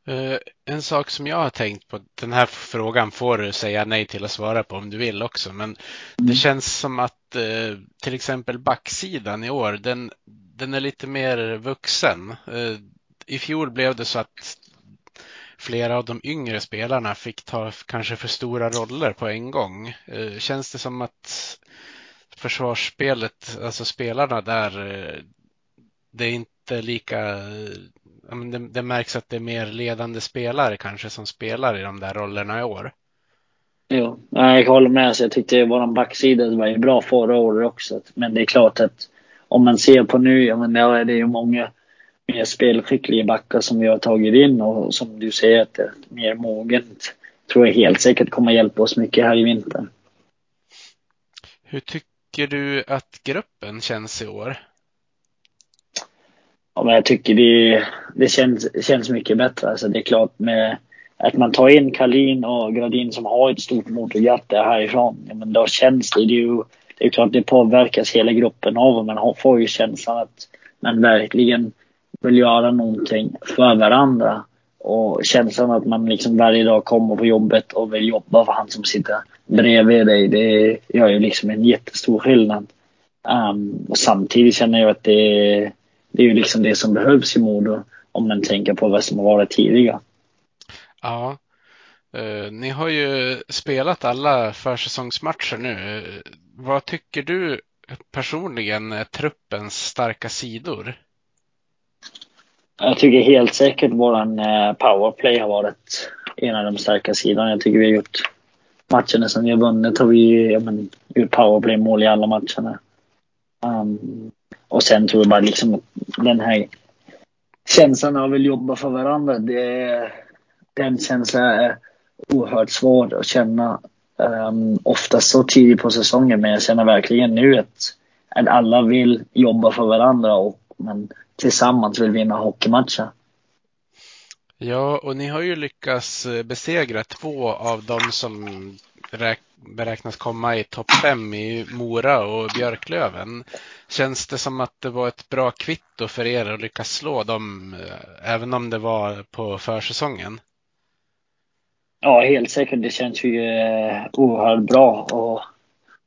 Uh, en sak som jag har tänkt på, den här frågan får du säga nej till att svara på om du vill också, men mm. det känns som att uh, till exempel backsidan i år, den, den är lite mer vuxen. Uh, I fjol blev det så att flera av de yngre spelarna fick ta kanske för stora roller på en gång. Känns det som att försvarsspelet, alltså spelarna där, det är inte lika det, det märks att det är mer ledande spelare kanske som spelar i de där rollerna i år. Jo, jag håller med. Så jag tyckte vår backsida var ju bra förra året också. Men det är klart att om man ser på nu, ja men där är det ju många mer spelskickliga backar som vi har tagit in och som du säger att det är mer mogent. Tror jag helt säkert kommer hjälpa oss mycket här i vinter. Hur tycker du att gruppen känns i år? Ja, men jag tycker det, det känns, känns mycket bättre. Alltså det är klart med att man tar in Kalin och Gradin som har ett stort motorhjärta härifrån. Ja, men då känns det, det är ju det är klart det påverkas hela gruppen av och man får ju känslan att man verkligen vill göra någonting för varandra. Och känslan att man liksom varje dag kommer på jobbet och vill jobba för han som sitter bredvid dig. Det gör ju liksom en jättestor skillnad. Um, och samtidigt känner jag att det det är ju liksom det som behövs i Modo om man tänker på vad som har varit tidigare. Ja, uh, ni har ju spelat alla försäsongsmatcher nu. Vad tycker du personligen är truppens starka sidor? Jag tycker helt säkert våran eh, powerplay har varit en av de starka sidorna. Jag tycker vi har gjort matcherna som vi har vunnit har vi ja, men, gjort powerplay-mål i alla matcherna. Um, och sen tror jag bara liksom den här känslan av att jobba för varandra. Det, den känslan är oerhört svår att känna. Ehm, um, oftast så tidigt på säsongen men jag känner verkligen nu att, att alla vill jobba för varandra och man tillsammans vill vinna hockeymatcher. Ja, och ni har ju lyckats eh, besegra två av dem som beräknas komma i topp fem i Mora och Björklöven. Känns det som att det var ett bra kvitto för er att lyckas slå dem, eh, även om det var på försäsongen? Ja, helt säkert. Det känns ju eh, oerhört bra och,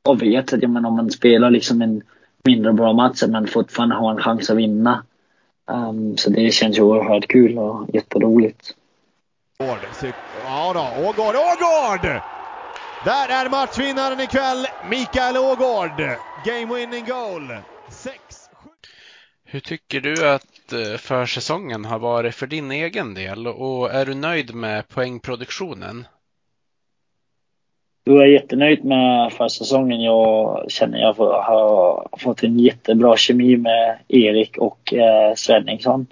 och vet att men, om man spelar liksom en mindre bra match men fortfarande har en chans att vinna. Um, så det känns ju oerhört kul och jätteroligt. Ja då, Ågård, Ågård! Där är matchvinnaren ikväll, Mikael Ågård. Game winning goal. 6 Hur tycker du att eh, försäsongen har varit för din egen del och är du nöjd med poängproduktionen? Jag är jättenöjd med försäsongen. Jag känner att jag har fått en jättebra kemi med Erik och eh, Svenningsson.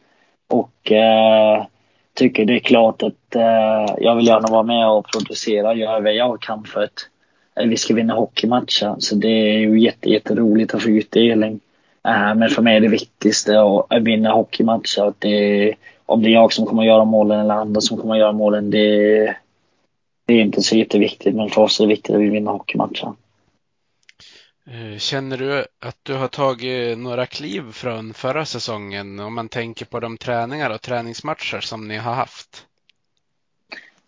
Och eh, tycker det är klart att eh, jag vill gärna vara med och producera och göra vad jag kan för att eh, vi ska vinna hockeymatcher. Så det är ju jätte, jätteroligt att få utdelning. Eh, men för mig är det viktigaste att eh, vinna hockeymatcher. Att det, om det är jag som kommer att göra målen eller andra som kommer att göra målen, det, det är inte så jätteviktigt. Men för oss är det viktigt att vi vinner hockeymatcher. Eh, känner du att du har tagit några kliv från förra säsongen om man tänker på de träningar och träningsmatcher som ni har haft?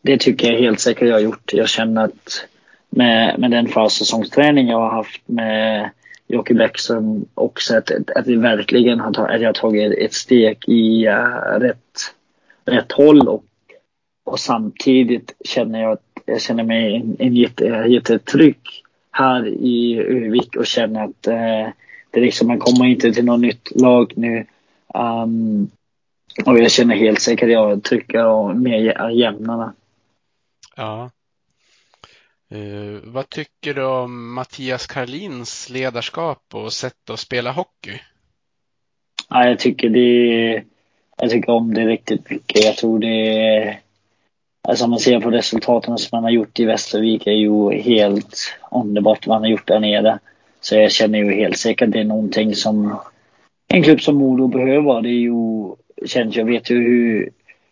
Det tycker jag helt säkert jag har gjort. Jag känner att med, med den försäsongsträning jag har haft med Jocke Bäckström också att, att vi verkligen har, att jag tagit ett steg i uh, rätt, rätt håll och, och samtidigt känner jag att jag känner mig en, en jätte, jättetrygg här i Övik och känner att eh, det liksom, man kommer inte till något nytt lag nu. Um, och jag känner helt säkert att jag trycker och mer jämnarna. Ja. Uh, vad tycker du om Mattias Karlins ledarskap och sätt att spela hockey? Ja, jag tycker det jag tycker om det riktigt mycket. Jag tror det Alltså om man ser på resultaten som man har gjort i Västervik är ju helt underbart vad han har gjort där nere. Så jag känner ju helt säkert att det är någonting som en klubb som Modo behöver. Det är ju, känns, jag vet ju hur,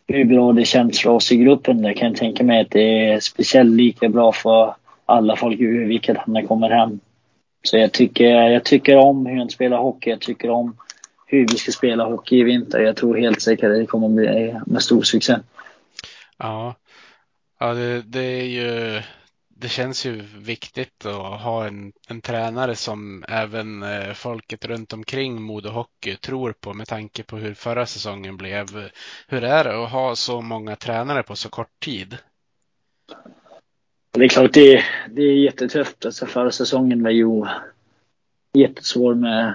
hur bra det känns för oss i gruppen. Jag kan tänka mig att det är speciellt lika bra för alla folk i Uvik att han kommer hem. Så jag tycker, jag tycker om hur han spelar hockey. Jag tycker om hur vi ska spela hockey i vinter. Jag tror helt säkert att det kommer bli med stor succé. Ja, ja det, det är ju det känns ju viktigt att ha en, en tränare som även eh, folket runt omkring Modo Hockey tror på med tanke på hur förra säsongen blev. Hur är det att ha så många tränare på så kort tid? Det är klart det, det är jättetufft. Alltså förra säsongen var ju jättesvår med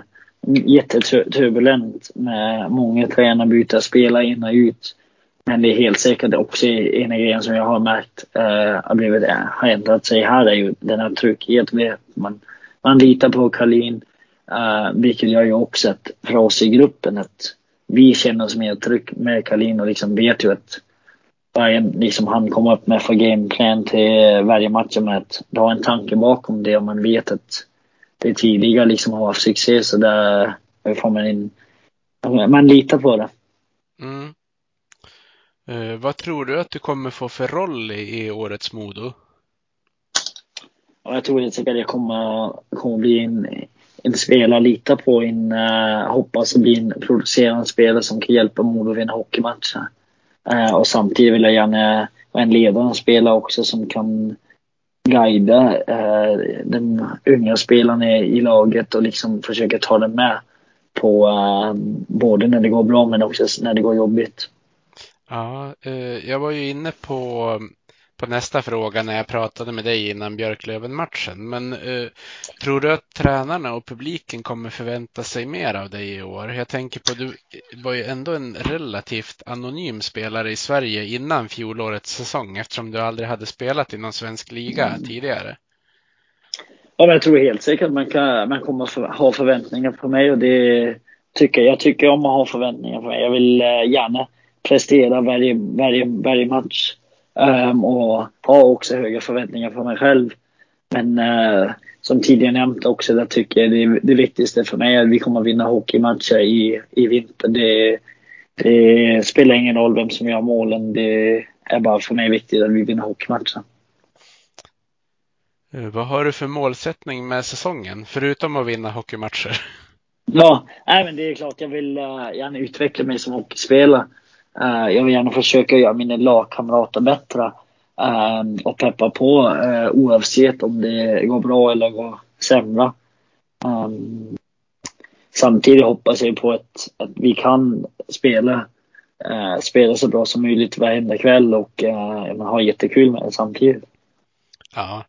jätteturbulent med många tränarbyten, spela in och ut. Men det är helt säkert också en grej som jag har märkt eh, har, blivit, eh, har ändrat sig här är ju den här tryggheten. Man, man litar på Karlin, eh, vilket gör ju också att för oss i gruppen att vi känner oss mer trygg med Karlin och liksom vet ju att varje, liksom han kommer upp med för gameplan till varje match med att du har en tanke bakom det och man vet att det tidigare liksom har haft succé så där får man in, man litar på det. Mm. Eh, vad tror du att du kommer få för roll i, i årets Modo? Ja, jag tror helt säkert att jag kommer, kommer bli en, en spelare att lita på. En, uh, hoppas bli en producerande spelare som kan hjälpa Modo att vinna hockeymatcher. Uh, och samtidigt vill jag gärna vara en ledande spelare också som kan guida uh, den unga spelaren i, i laget och liksom försöka ta den med på uh, både när det går bra men också när det går jobbigt. Ja, eh, jag var ju inne på, på nästa fråga när jag pratade med dig innan Björklöven-matchen. Men eh, tror du att tränarna och publiken kommer förvänta sig mer av dig i år? Jag tänker på, du var ju ändå en relativt anonym spelare i Sverige innan fjolårets säsong eftersom du aldrig hade spelat i någon svensk liga mm. tidigare. Ja, men jag tror helt säkert att man, kan, man kommer för, ha förväntningar på mig och det tycker jag. tycker om att ha förväntningar på mig. Jag vill eh, gärna prestera varje, varje, varje match. Um, och har också höga förväntningar på mig själv. Men uh, som tidigare nämnt också, där tycker jag det, det viktigaste för mig är att vi kommer att vinna hockeymatcher i, i vinter. Det, det spelar ingen roll vem som gör målen. Det är bara för mig viktigt att vi vinner hockeymatcher. Eh, vad har du för målsättning med säsongen, förutom att vinna hockeymatcher? Ja, nej, men det är klart jag vill uh, gärna utveckla mig som hockeyspelare. Uh, jag vill gärna försöka göra mina lagkamrater bättre uh, och peppa på uh, oavsett om det går bra eller går sämre. Um, samtidigt hoppas jag på att, att vi kan spela, uh, spela så bra som möjligt varenda kväll och uh, ha jättekul med det samtidigt. Ja,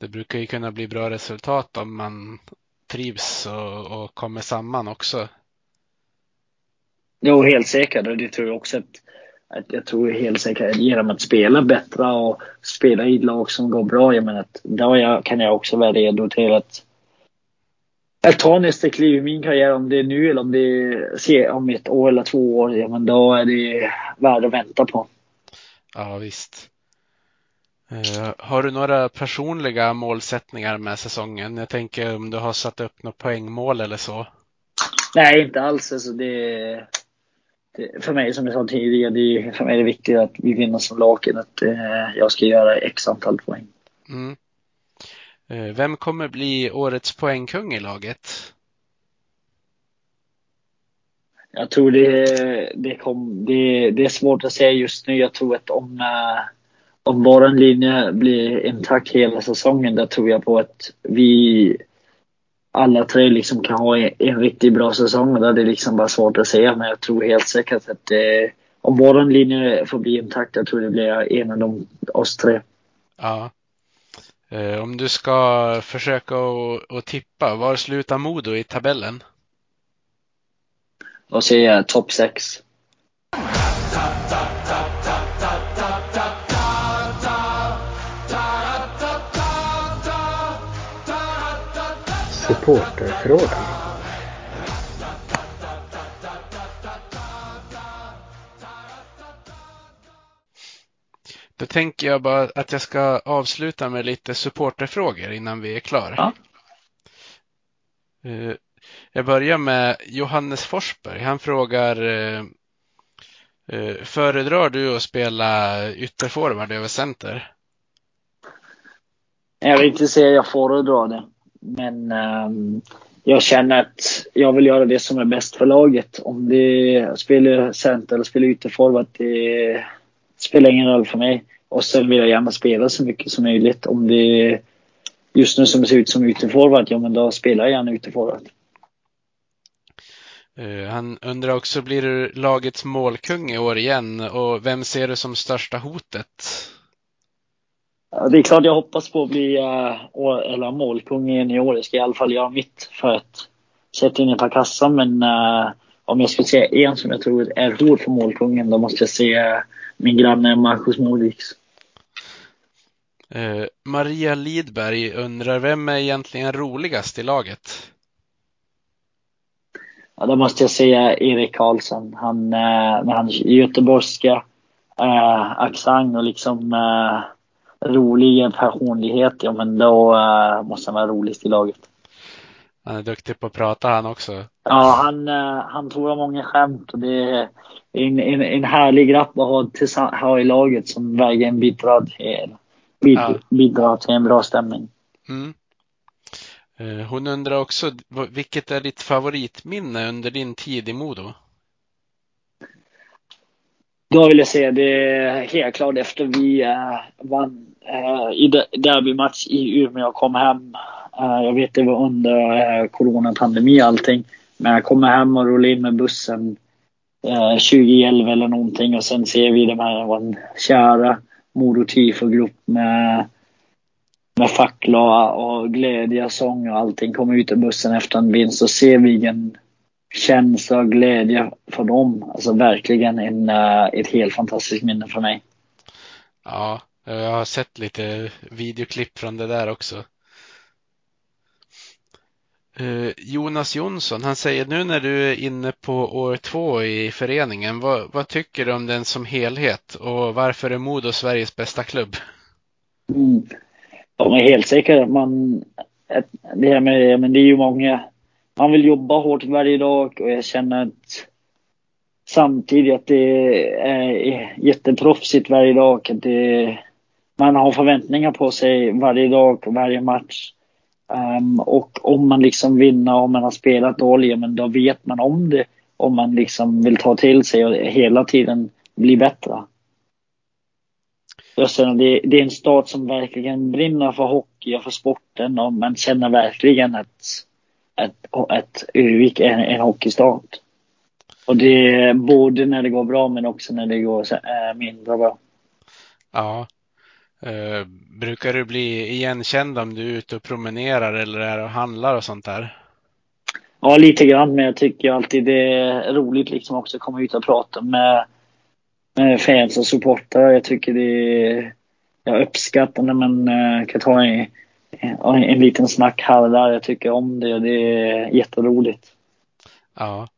det brukar ju kunna bli bra resultat om man trivs och, och kommer samman också. Jo, helt säkert. Och det tror jag också att, att jag tror helt säkert att genom att spela bättre och spela i lag som går bra, jag menar att då jag, kan jag också vara redo till att att ta nästa kliv i min karriär, om det är nu eller om det är om ett år eller två år, ja men då är det värt att vänta på. Ja, visst. Uh, har du några personliga målsättningar med säsongen? Jag tänker om du har satt upp något poängmål eller så? Nej, inte alls. Alltså det, för mig, som jag sa tidigare, det, för mig är det viktigt att vi vinner som lag än att eh, jag ska göra x antal poäng. Mm. Eh, vem kommer bli årets poängkung i laget? Jag tror det, det, kom, det, det är svårt att säga just nu. Jag tror att om, eh, om vår linje blir intakt hela säsongen, där tror jag på att vi alla tre liksom kan ha en, en riktigt bra säsong. Det är liksom bara svårt att säga, men jag tror helt säkert att eh, om vår linje får bli intakt, jag tror det blir en av de, oss tre. Ja. Eh, om du ska försöka att tippa, var slutar Modo i tabellen? Då säger jag topp 6. Supporterfrågan. Då tänker jag bara att jag ska avsluta med lite supporterfrågor innan vi är klara. Ja. Eh, Jag börjar med Johannes Forsberg. Han frågar eh, eh, Föredrar du att spela ytterforward över center? Jag vill inte säga att jag föredrar det. Men ehm, jag känner att jag vill göra det som är bäst för laget. Om det spelar center eller spelar ytterforward, det spelar ingen roll för mig. Och sen vill jag gärna spela så mycket som möjligt. Om det just nu som det ser ut som ytterforward, ja men då spelar jag gärna ytterforward. Eh, han undrar också, blir du lagets målkung i år igen? Och vem ser du som största hotet? Det är klart jag hoppas på att bli uh, år, eller målkung igen i år. Jag ska i alla fall göra mitt för att sätta in ett par kassar. Men uh, om jag skulle säga en som jag tror är hård för målkungen, då måste jag säga min granne Marcus Modiks. Eh, Maria Lidberg undrar, vem är egentligen roligast i laget? Ja, då måste jag säga Erik Karlsson. Han uh, med hans göteborgska uh, accent och liksom uh, rolig personlighet. Ja, men då uh, måste han vara roligast i laget. Han är duktig på att prata han också. Ja, han, uh, han tror många skämt och det är en, en, en härlig grabb att ha, ha i laget som verkligen bidrar till, bid, Ja. bidrar till en bra stämning. Mm. Eh, Hon undrar också, vilket är ditt favoritminne under din tid i Modo? Då vill jag säga det är helt klart efter vi vann Eh, i derbymatch i Umeå och kom hem. Eh, jag vet det var under uh, coronapandemi och allting. Men jag kommer hem och rullar in med bussen uh, 2011 eller någonting och sen ser vi de här vår kära Modo Tifo-grupp typ med, med fackla och glädje, sång och allting. Kommer ut ur bussen efter en vinst och ser vilken känsla och glädje för dem. Alltså verkligen en, ett helt fantastiskt minne för mig. Ja, Eh, jag har sett lite videoklipp från det där också. Eh, Jonas Jonsson, han säger nu när du är inne på år två i föreningen, vad, vad tycker du om den som helhet och varför är Modo Sveriges bästa klubb? Mm. De är helt säkra. Man, det, här med, men det är ju många. Man vill jobba hårt varje dag och jag känner att samtidigt att det är jätteproffsigt varje dag. Att det, man har förväntningar på sig varje dag och varje match. Um, och om man liksom vinner, om man har spelat dåligt, men då vet man om det. Om man liksom vill ta till sig och hela tiden bli bättre. Jag känner det, det är en stad som verkligen brinner för hockey och för sporten och man känner verkligen att, att, att Övik är en, en hockeystad. Och det är både när det går bra men också när det går äh, mindre bra. Ja. Eh, brukar du bli igenkänd om du är ute och promenerar eller är och handlar och sånt där? Ja, lite grann, men jag tycker alltid det är roligt liksom också att komma ut och prata med, med fans och supportrar. Jag tycker det är, jag uppskattar när man eh, kan ta en, en, en liten snack här och där. Jag tycker om det och det är jätteroligt. Ja.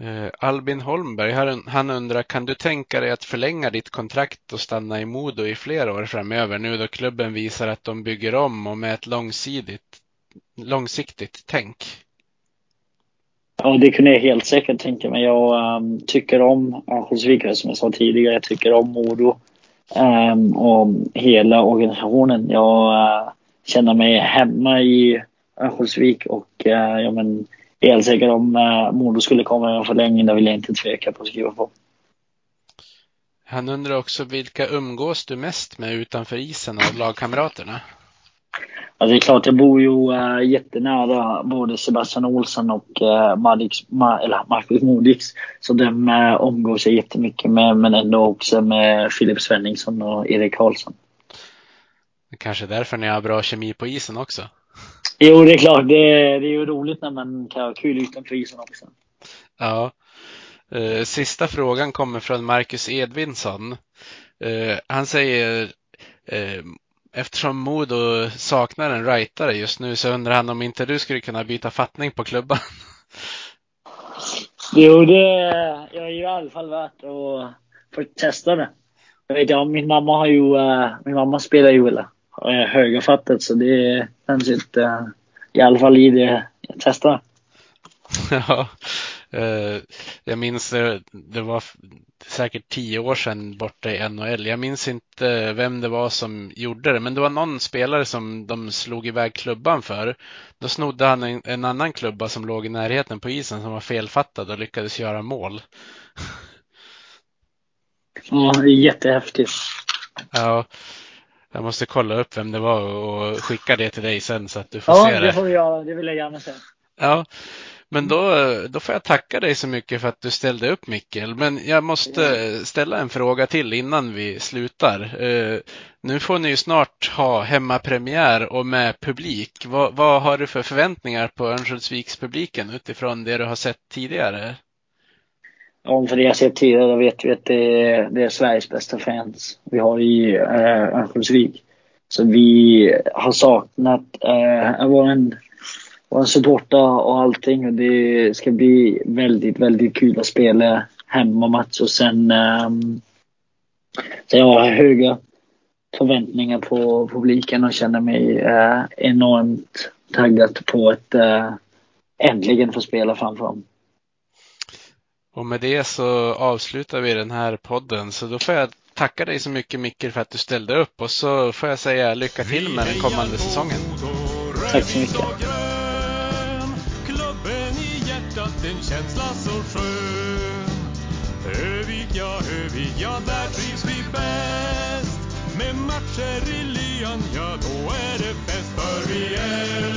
Eh, Albin Holmberg, han, han undrar, kan du tänka dig att förlänga ditt kontrakt och stanna i Modo i flera år framöver nu då klubben visar att de bygger om och med ett långsiktigt, långsiktigt tänk? Ja, det kunde jag helt säkert tänka mig. Jag um, tycker om Örnsköldsvik, som jag sa tidigare. Jag tycker om Modo um, och hela organisationen. Jag uh, känner mig hemma i Örnsköldsvik och uh, ja, men, är helt säker om uh, Modo skulle komma med en förlängning, då vill jag inte tveka på att skriva på. Han undrar också, vilka umgås du mest med utanför isen av lagkamraterna? Alltså det är klart, jag bor ju äh, jättenära både Sebastian Olsson och äh, Madix, Ma, eller Marcus Modiks. Så de äh, omgås jag jättemycket med, men ändå också med Filip Svenningsson och Erik Karlsson. Kanske därför ni har bra kemi på isen också? Jo, det är klart. Det, är- det är ju roligt när man kan ha kul utanför isen också. Ja. Eh, Sista frågan kommer från Marcus Edvinsson. Eh, Han säger, eh, eftersom Modo saknar en rightare just nu så undrar han om inte du skulle kunna byta fattning på klubban. Jo, det jag är ju i alla fall värt att få testa det. Jag vet ja, min mamma har ju, min mamma spelar ju uh, högerfattat så det känns inte, i alla fall i det jag testar. ja, uh, jag minns det var säkert tio år sedan borta i NHL. Jag minns inte vem det var som gjorde det, men det var någon spelare som de slog iväg klubban för. Då snodde han en, en annan klubba som låg i närheten på isen som var felfattad och lyckades göra mål. Ja, det är jättehäftigt. Ja, jag måste kolla upp vem det var och skicka det till dig sen så att du får ja, se det. Ja, det får jag. Det vill jag gärna se. Ja, men då, då får jag tacka dig så mycket för att du ställde upp Mikkel. Men jag måste ställa en fråga till innan vi slutar. Uh, nu får ni ju snart ha hemmapremiär och med publik. Vad, vad har du för förväntningar på Örnsköldsvikspubliken utifrån det du har sett tidigare? Om för det jag sett tidigare vet vi att det är, det är Sveriges bästa fans vi har i uh, Örnsköldsvik. Så vi har saknat uh, vår och supporta och allting. Och det ska bli väldigt, väldigt kul att spela hemmamatch och sen um, så jag har höga förväntningar på publiken och känner mig uh, enormt taggad på att uh, äntligen få spela framför dem. Och med det så avslutar vi den här podden. Så då får jag tacka dig så mycket Micke för att du ställde upp och så får jag säga lycka till med den kommande säsongen. Tack så mycket hjärtat en känsla så skön. Övik, ja, Övik, ja, där trivs vi bäst. Med matcher i lyan, ja, då är det fest. För vi är